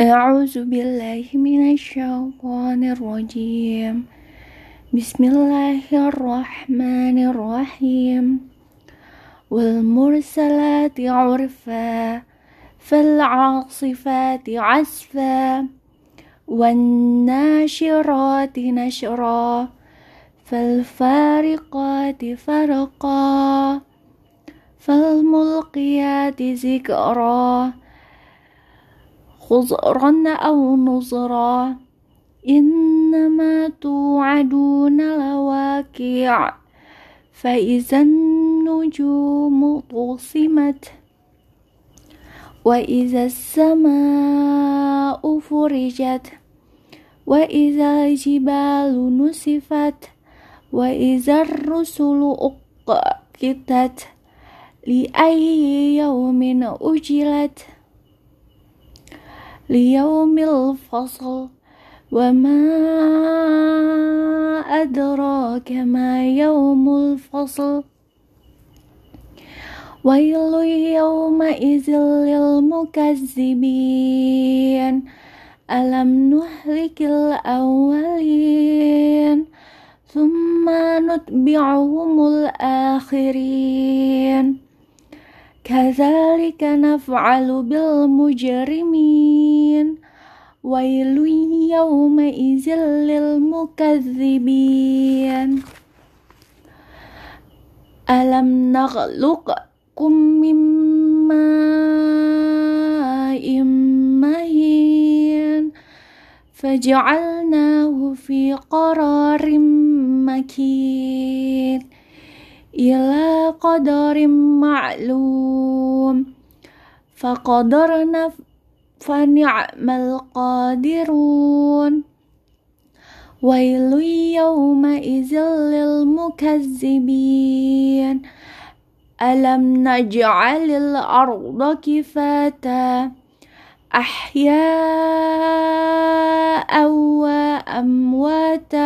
أعوذ بالله من الشيطان الرجيم. بسم الله الرحمن الرحيم. والمرسلات عرفا فالعاصفات عسفا والناشرات نشرا فالفارقات فرقا فالملقيات ذكرا. خضرا أو نظرا إنما توعدون لواقع. فإذا النجوم طوسمت وإذا السماء فرجت وإذا الجبال نسفت وإذا الرسل أقتت لأي يوم أجلت. ليوم الفصل وما أدراك ما يوم الفصل. ويل يومئذ للمكذبين. ألم نهلك الأولين ثم نتبعهم الآخرين. كذلك نفعل بالمجرمين ويل يومئذ للمكذبين ألم نخلقكم من ماء مهين فجعلناه في قرار مكين إلى قدر معلوم فقدرنا فنعم القادرون. ويل يومئذ للمكذبين. ألم نجعل الأرض كفاتا؟ أحياء وأمواتا.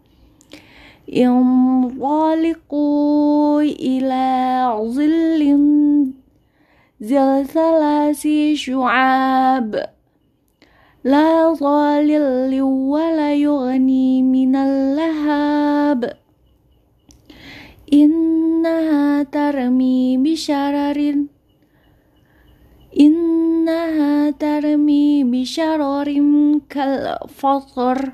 انطلقوا إلى ظل ذي ثلاث شعاب. لا ظلل ولا يغني من اللهاب. إنها ترمي بشرر إنها ترمي بشرر كالفطر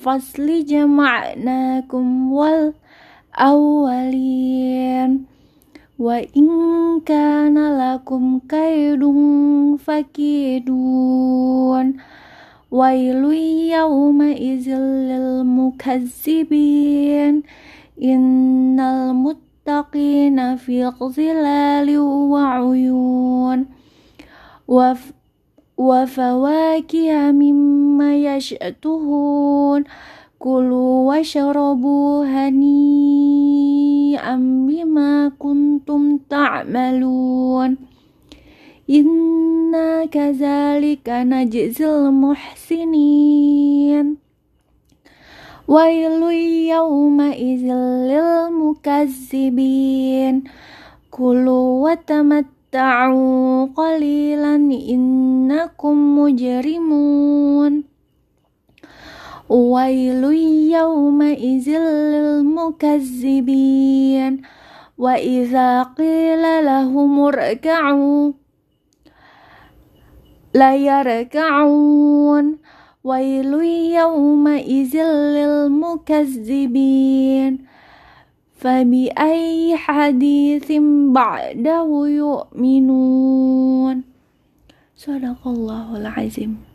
الفصل جمعناكم والأولين. وإن كان لكم كيد فكيدون. ويل يومئذ للمكذبين. إن المتقين في ظلال وعيون. وف وفواكه مما syi'tuhun Kulu washrabu hani bima kuntum ta'malun Inna kazalika najizil muhsinin Wailu yawma izil lil mukazzibin Kulu watamatta'u qalilan innakum mujrimun تمتعوا قليلا إنكم مجرمون ويل يومئذ للمكذبين وإذا قيل لهم اركعوا ليركعون ويل يومئذ للمكذبين فبأي حديث بعده يؤمنون صدق الله العظيم